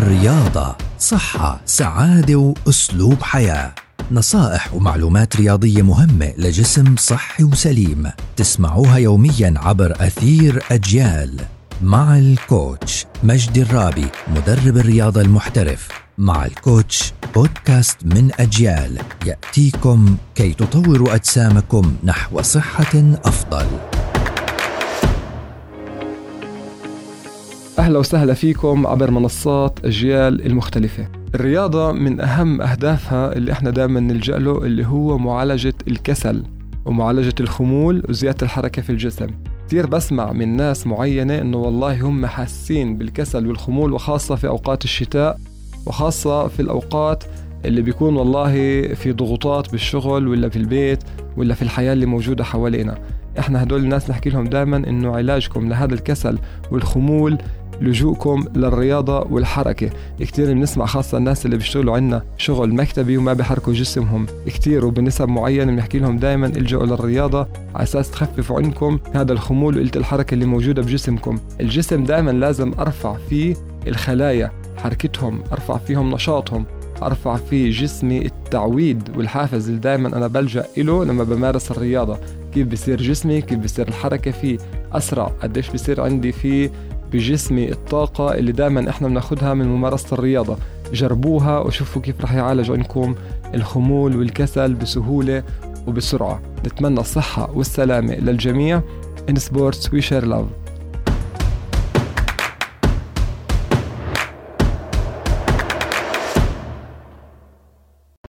الرياضة صحة سعادة وأسلوب حياة. نصائح ومعلومات رياضية مهمة لجسم صحي وسليم. تسمعوها يوميا عبر أثير أجيال. مع الكوتش مجدي الرابي مدرب الرياضة المحترف. مع الكوتش بودكاست من أجيال. يأتيكم كي تطوروا أجسامكم نحو صحة أفضل. أهلا وسهلا فيكم عبر منصات أجيال المختلفة. الرياضة من أهم أهدافها اللي إحنا دائما نلجأ له اللي هو معالجة الكسل ومعالجة الخمول وزيادة الحركة في الجسم. كثير بسمع من ناس معينة إنه والله هم حاسين بالكسل والخمول وخاصة في أوقات الشتاء وخاصة في الأوقات اللي بيكون والله في ضغوطات بالشغل ولا في البيت ولا في الحياة اللي موجودة حوالينا. إحنا هدول الناس نحكي لهم دائما إنه علاجكم لهذا الكسل والخمول لجوءكم للرياضة والحركة. كتير بنسمع خاصة الناس اللي بيشتغلوا عنا شغل مكتبي وما بيحركوا جسمهم. كتير وبنسب معينة بنحكي لهم دائما الجأوا للرياضة على أساس تخففوا عنكم هذا الخمول وقلة الحركة اللي موجودة بجسمكم. الجسم دائما لازم أرفع فيه الخلايا حركتهم أرفع فيهم نشاطهم أرفع فيه جسمي التعويد والحافز اللي دائما أنا بلجأ له لما بمارس الرياضة. كيف بصير جسمي؟ كيف بصير الحركة فيه؟ أسرع. قديش بصير عندي فيه بجسمي الطاقة اللي دائما إحنا بناخدها من ممارسة الرياضة. جربوها وشوفوا كيف رح يعالج عندكم الخمول والكسل بسهولة وبسرعة. نتمنى الصحة والسلامة للجميع. In sports we share love.